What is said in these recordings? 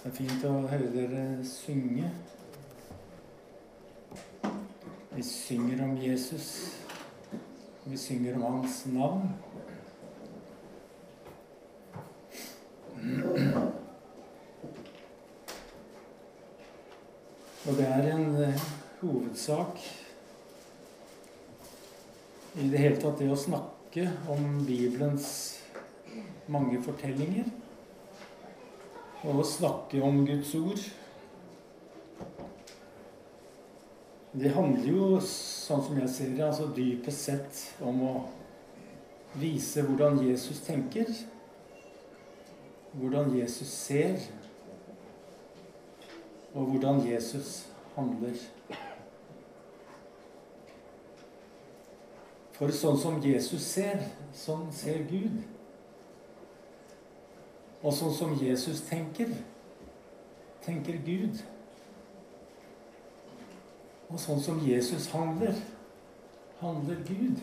Det er fint å høre dere synge. Vi synger om Jesus. Vi synger om hans navn. Og det er en eh, hovedsak i det hele tatt det å snakke om Bibelens mange fortellinger. Og å snakke om Guds ord. Det handler jo, sånn som jeg ser det, altså dypest sett om å vise hvordan Jesus tenker. Hvordan Jesus ser. Og hvordan Jesus handler. For sånn som Jesus ser, sånn ser Gud. Og sånn som Jesus tenker, tenker Gud. Og sånn som Jesus handler, handler Gud.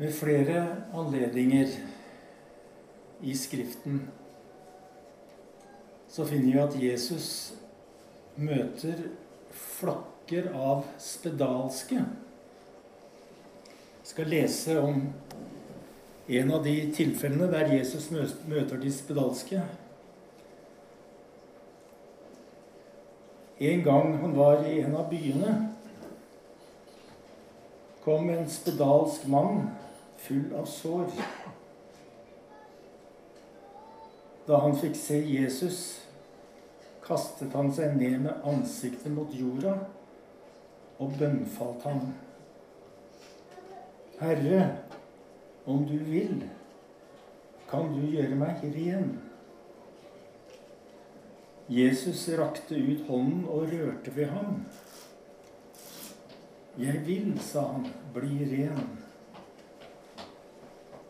Ved flere anledninger i Skriften så finner vi at Jesus møter flokker av spedalske. Skal lese om en av de tilfellene der Jesus møter de spedalske. En gang han var i en av byene, kom en spedalsk mann full av sår. Da han fikk se Jesus, kastet han seg ned med ansiktet mot jorda og bønnfalt ham. Herre, om du vil, kan du gjøre meg ren. Jesus rakte ut hånden og rørte ved ham. Jeg vil, sa han, bli ren.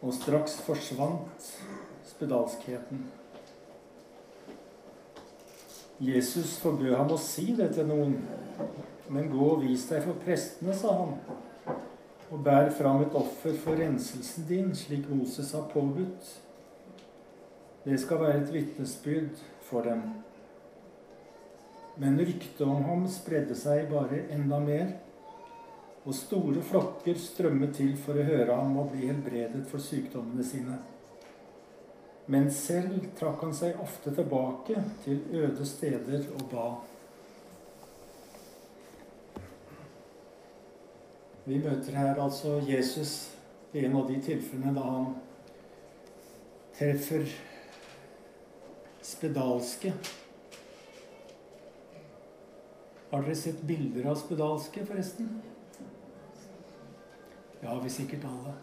Og straks forsvant spedalskheten. Jesus forbød ham å si det til noen. Men gå og vis deg for prestene, sa han, og bær fram et offer for renselsen din, slik Moses har påbudt. Det skal være et vitnesbyrd for dem. Men ryktet om ham spredde seg bare enda mer, og store flokker strømmet til for å høre ham og bli helbredet for sykdommene sine. Men selv trakk han seg ofte tilbake til øde steder og ba. Vi møter her altså Jesus i en av de tilfellene da han treffer spedalske. Har dere sett bilder av spedalske, forresten? Ja, vi sikkert alle.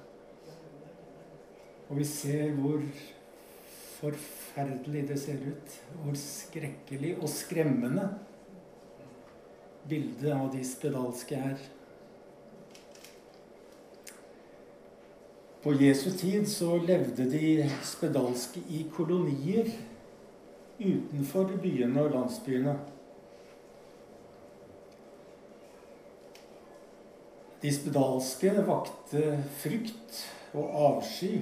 Og vi ser hvor forferdelig det ser ut. Hvor skrekkelig og skremmende bildet av de spedalske er. På Jesu tid så levde de spedalske i kolonier utenfor byene og landsbyene. De spedalske vakte frykt og avsky.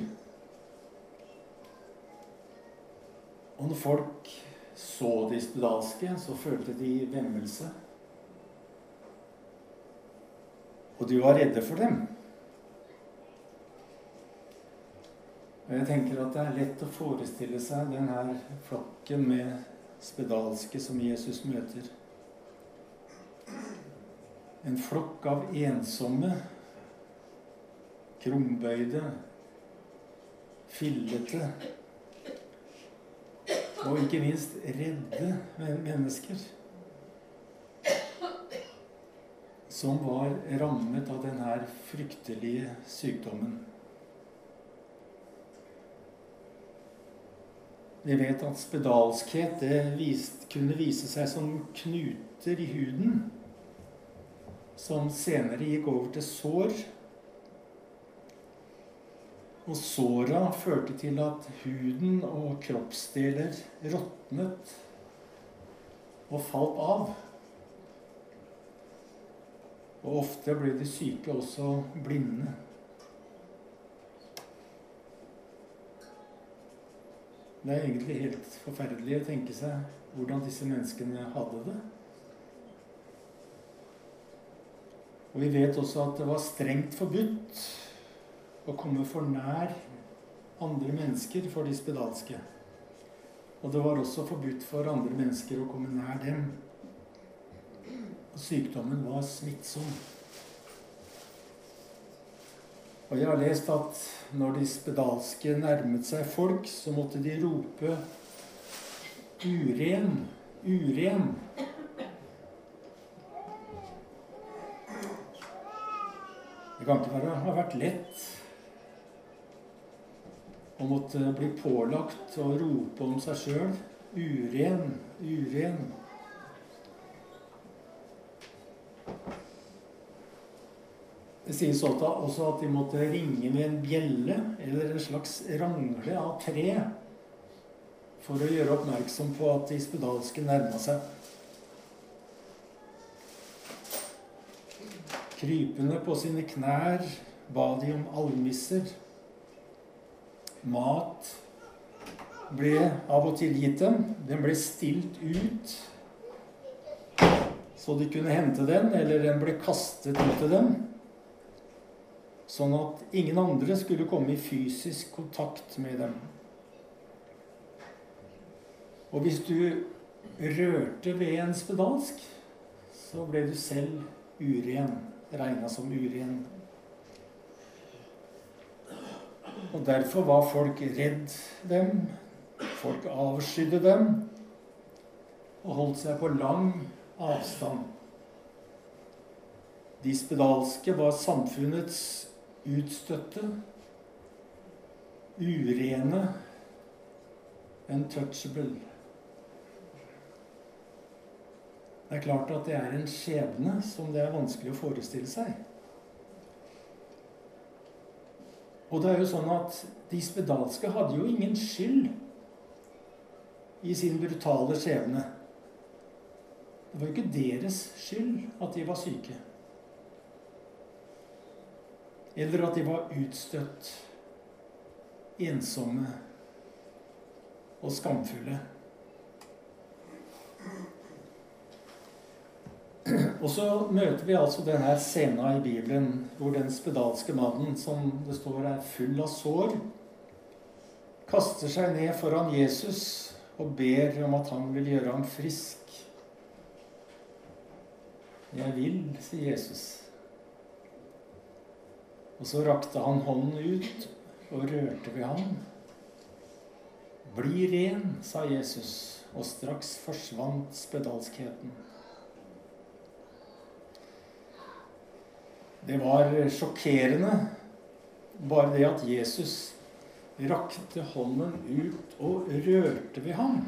Og når folk så de spedalske, så følte de vemmelse. Og de var redde for dem. Og jeg tenker at det er lett å forestille seg denne flokken med spedalske som Jesus møter. En flokk av ensomme, krumbøyde, fillete og ikke minst redde mennesker. Som var rammet av denne fryktelige sykdommen. Vi vet at spedalskhet vist, kunne vise seg som knuter i huden, som senere gikk over til sår. Og såra førte til at huden og kroppsdeler råtnet og falt av. Og ofte ble de syke også blinde. Det er egentlig helt forferdelig å tenke seg hvordan disse menneskene hadde det. Og vi vet også at det var strengt forbudt å komme for nær andre mennesker for de spedalske. Og det var også forbudt for andre mennesker å komme nær dem. Og sykdommen var smittsom. Og jeg har lest at når de spedalske nærmet seg folk, så måtte de rope 'uren, uren'. Det kan ikke være, ha vært lett å måtte bli pålagt å rope om seg sjøl 'uren, uren'. Det sies også at de måtte ringe med en bjelle eller en slags rangle av tre for å gjøre oppmerksom på at de spedalske nærma seg. Krypende på sine knær ba de om almisser. Mat ble av og til gitt dem. Den ble stilt ut så de kunne hente den, eller den ble kastet ut til dem. Sånn at ingen andre skulle komme i fysisk kontakt med dem. Og hvis du rørte ved en spedalsk, så ble du selv uren, regna som uren. Og derfor var folk redd dem. Folk avskydde dem og holdt seg på lang avstand. De spedalske var samfunnets utstøtte, urene, untouchable. Det er klart at det er en skjebne som det er vanskelig å forestille seg. Og det er jo sånn at de spedalske hadde jo ingen skyld i sin brutale skjebne. Det var jo ikke deres skyld at de var syke. Eller at de var utstøtt, ensomme og skamfulle. Og så møter vi altså denne scena i Bibelen hvor den spedalske mannen, som det står er full av sår, kaster seg ned foran Jesus og ber om at han vil gjøre ham frisk. Jeg vil, sier Jesus. Og så rakte han hånden ut og rørte ved ham. Bli ren, sa Jesus, og straks forsvant spedalskheten. Det var sjokkerende, bare det at Jesus rakte hånden ut og rørte ved ham.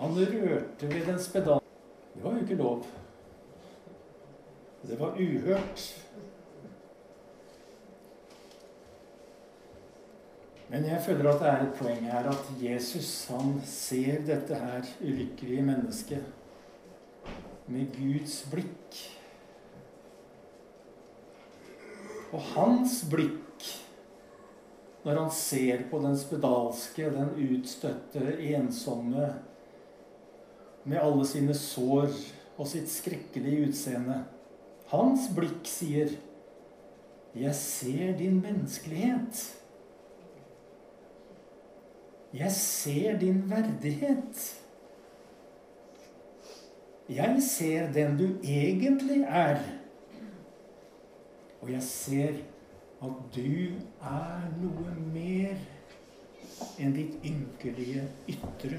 Han rørte ved den spedal... Det var jo ikke lov. Det var uhørt. Men jeg føler at det er et poeng her at Jesus han ser dette her ulykkelige mennesket med Guds blikk. Og hans blikk, når han ser på den spedalske, den utstøtte, ensomme, med alle sine sår og sitt skrekkelige utseende Hans blikk sier, 'Jeg ser din menneskelighet'. Jeg ser din verdighet. Jeg ser den du egentlig er. Og jeg ser at du er noe mer enn ditt ynkelige ytre.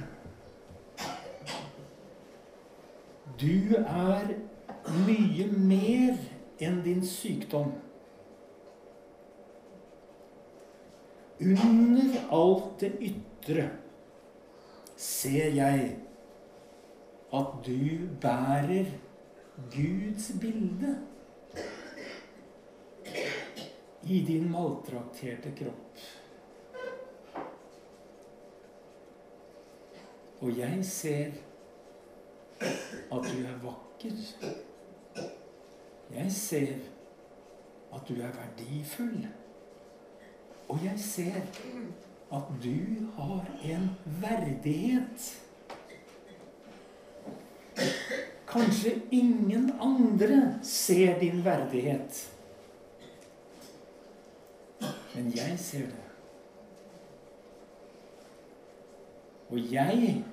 Du er mye mer enn din sykdom. Under alt det ytre ser jeg at du bærer Guds bilde i din maltrakterte kropp. Og jeg ser at du er vakker. Jeg ser at du er verdifull. Og jeg ser at du har en verdighet. Kanskje ingen andre ser din verdighet. Men jeg ser det. Og jeg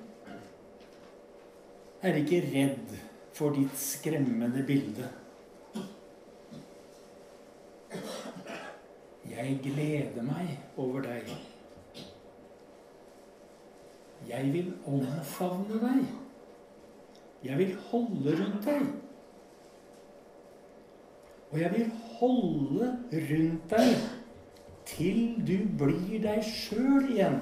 er ikke redd for ditt skremmende bilde. Jeg gleder meg over deg. Jeg vil omfavne deg. Jeg vil holde rundt deg. Og jeg vil holde rundt deg til du blir deg sjøl igjen.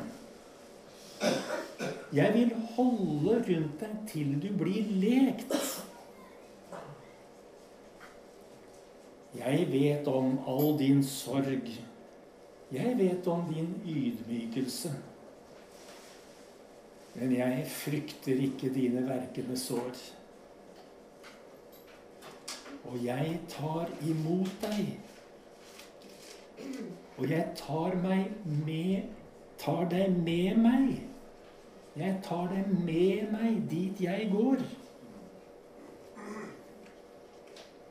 Jeg vil holde rundt deg til du blir lekt. Jeg vet om all din sorg. Jeg vet om din ydmykelse. Men jeg frykter ikke dine verkende sår. Og jeg tar imot deg. Og jeg tar med Tar deg med meg. Jeg tar deg med meg dit jeg går.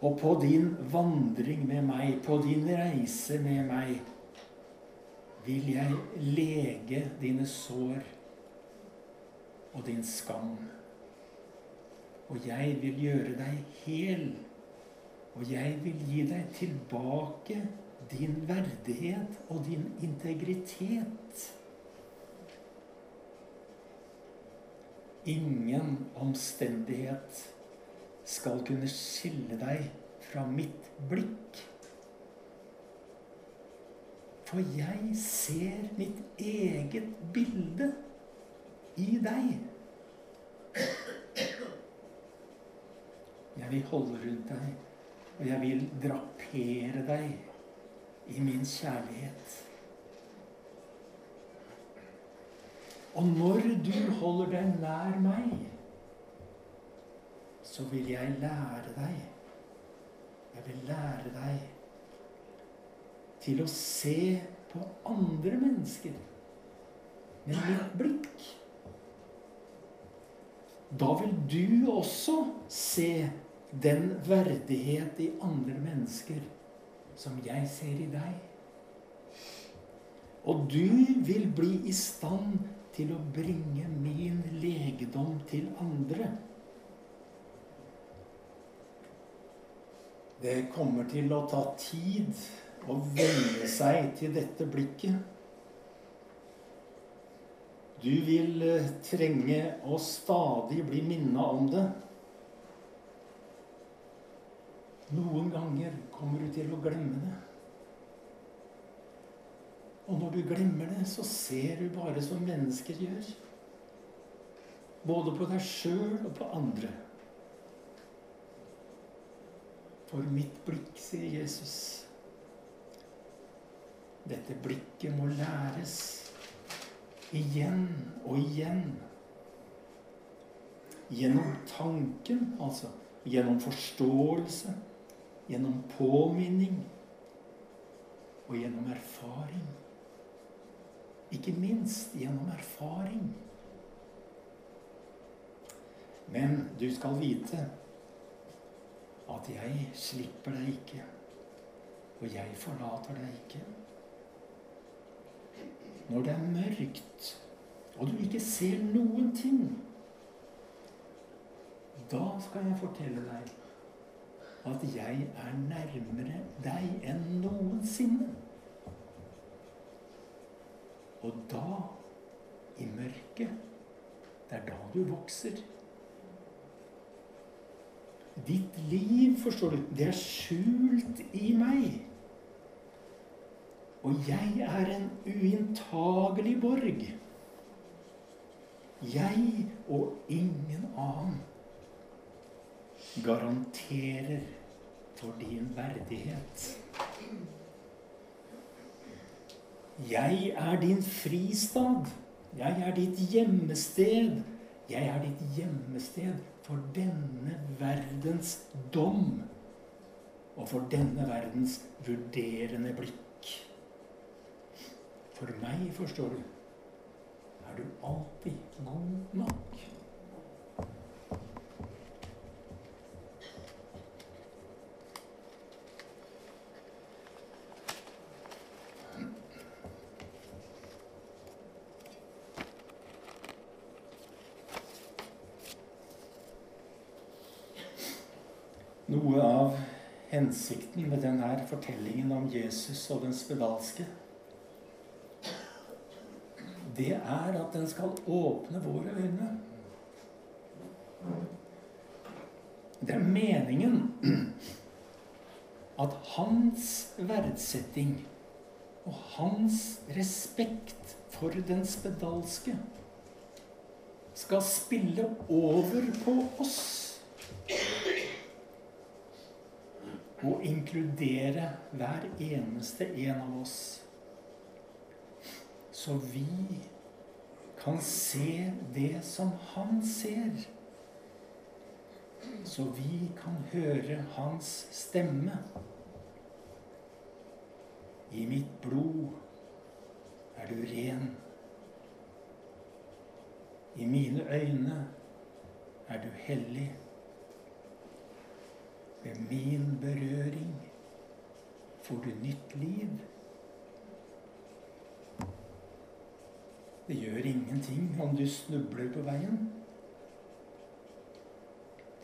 Og på din vandring med meg, på din reise med meg, vil jeg lege dine sår og din skam. Og jeg vil gjøre deg hel. Og jeg vil gi deg tilbake din verdighet og din integritet. Ingen omstendighet skal kunne skille deg fra mitt blikk. For jeg ser mitt eget bilde i deg. Jeg vil holde rundt deg, og jeg vil drapere deg i min kjærlighet. Og når du holder deg nær meg, så vil jeg lære deg Jeg vil lære deg til å se på andre mennesker med mitt blikk. Da vil du også se den verdighet i andre mennesker som jeg ser i deg. Og du vil bli i stand til å bringe min legedom til andre. Det kommer til å ta tid å venne seg til dette blikket. Du vil eh, trenge å stadig bli minna om det. Noen ganger kommer du til å glemme det. Og når du glemmer det, så ser du bare som mennesker gjør. Både på deg sjøl og på andre. For mitt blikk, sier Jesus. Dette blikket må læres igjen og igjen. Gjennom tanken, altså. Gjennom forståelse. Gjennom påminning. Og gjennom erfaring. Ikke minst gjennom erfaring. Men du skal vite at jeg slipper deg ikke, og jeg forlater deg ikke. Når det er mørkt, og du ikke ser noen ting, da skal jeg fortelle deg at jeg er nærmere deg enn noensinne. Og da, i mørket, det er da du vokser. Ditt liv, forstår du, det er skjult i meg. Og jeg er en uinntagelig borg. Jeg og ingen annen garanterer for din verdighet. Jeg er din fristad. Jeg er ditt gjemmested. Jeg er ditt gjemmested for denne verdens dom og for denne verdens vurderende blikk. For meg, forstår du, er du alltid god nok. Noe av hensikten med denne fortellingen om Jesus og den spedalske, det er at den skal åpne våre øyne. Det er meningen at hans verdsetting og hans respekt for den spedalske skal spille over på oss og inkludere hver eneste en av oss. Så vi kan se det som han ser. Så vi kan høre hans stemme. I mitt blod er du ren. I mine øyne er du hellig. Ved min berøring får du nytt liv. Det gjør ingenting om du snubler på veien.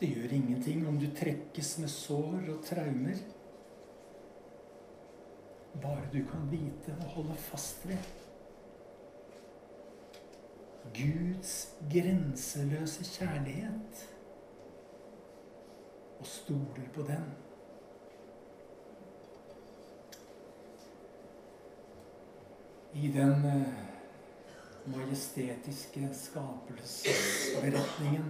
Det gjør ingenting om du trekkes med sår og traumer. Bare du kan vite og holde fast ved Guds grenseløse kjærlighet og stoler på den. I den eh, majestetiske skapelsesberetningen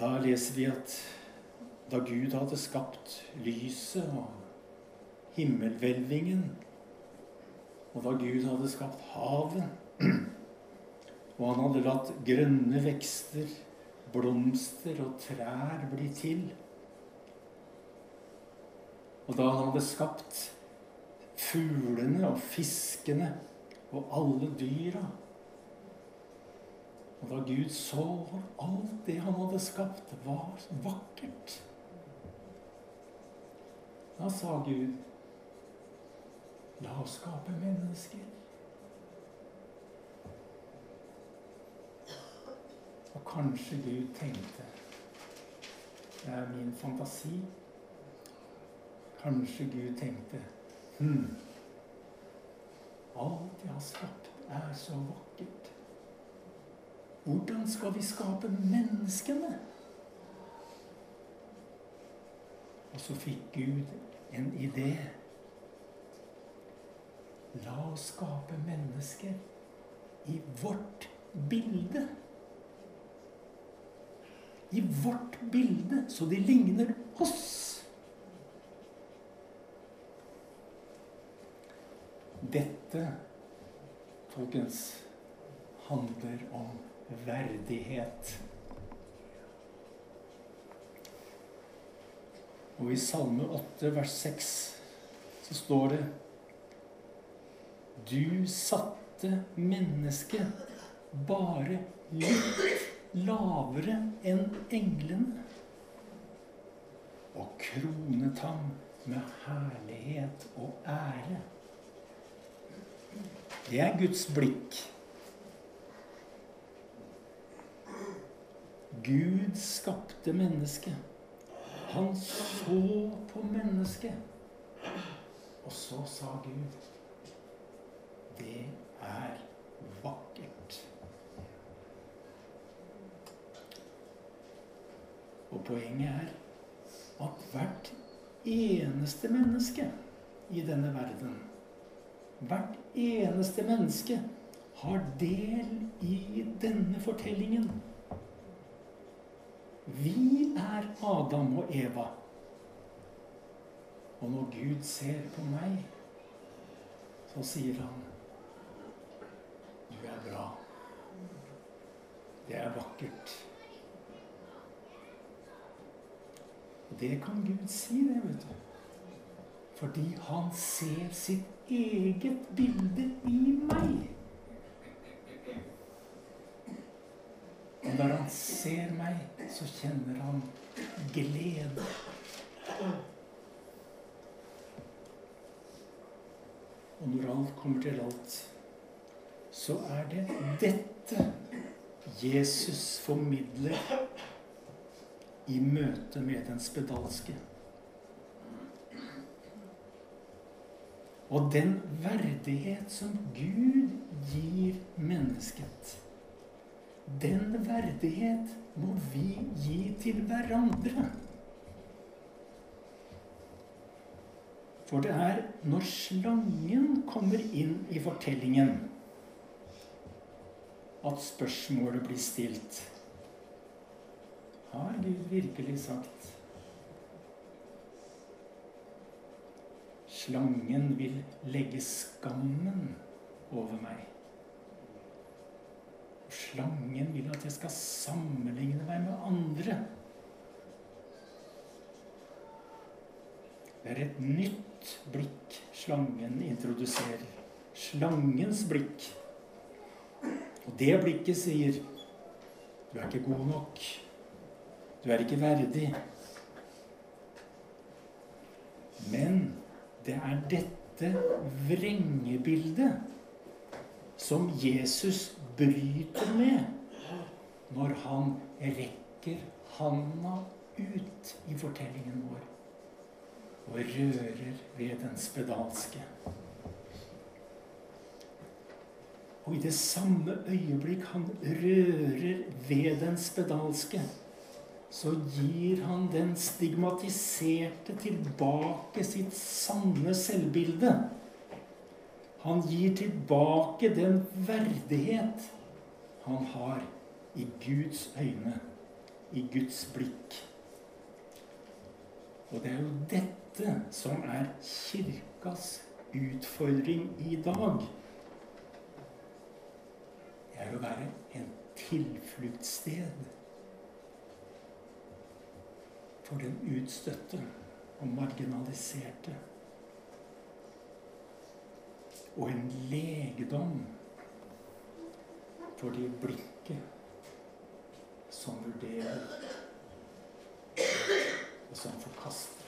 Da leser vi at da Gud hadde skapt lyset og himmelhvelvingen, og da Gud hadde skapt havet og han hadde latt grønne vekster, blomster og trær bli til. Og da han hadde skapt fuglene og fiskene og alle dyra. Og da Gud så alt det han hadde skapt, var vakkert. Da sa Gud, la oss skape mennesker. Og kanskje Gud tenkte Det er min fantasi. Kanskje Gud tenkte hm, Alt jeg har skapt, er så vakkert. Hvordan skal vi skape menneskene? Og så fikk Gud en idé. La oss skape mennesker i vårt bilde i vårt bilde, så de ligner oss. Dette, folkens, handler om verdighet. Og i Salme 8, vers 6, så står det Du satte mennesket bare litt lavere enn englene. Og kronet ham med herlighet og ære. Det er Guds blikk. Gud skapte mennesket. Han så på mennesket. Og så sa Gud Det er vakkert. Og poenget er at hvert eneste menneske i denne verden, hvert eneste menneske, har del i denne fortellingen. Vi er Adam og Eva. Og når Gud ser på meg, så sier han Du er bra. Det er vakkert. Det kan Gud si, det, vet du. Fordi han ser sitt eget bilde i meg. Og når han ser meg, så kjenner han glede. Og når alt kommer til alt, så er det dette Jesus formidler i møte med den spedalske. Og den verdighet som Gud gir mennesket, den verdighet må vi gi til hverandre. For det er når slangen kommer inn i fortellingen, at spørsmålet blir stilt. Har Gud virkelig sagt Slangen vil legge skammen over meg. Slangen vil at jeg skal sammenligne meg med andre. Det er et nytt blikk slangen introduserer. Slangens blikk. Og det blikket sier Du er ikke god nok. Du er ikke verdig. Men det er dette vrengebildet som Jesus bryter med når han rekker handa ut i fortellingen vår og rører ved den spedalske. Og i det samme øyeblikk han rører ved den spedalske, så gir han den stigmatiserte tilbake sitt sanne selvbilde. Han gir tilbake den verdighet han har i Guds øyne, i Guds blikk. Og det er jo dette som er kirkas utfordring i dag. Det er å være en tilfluktssted for den utstøtte og marginaliserte. Og en legedom for de blikket som vurderer, og som forkaster.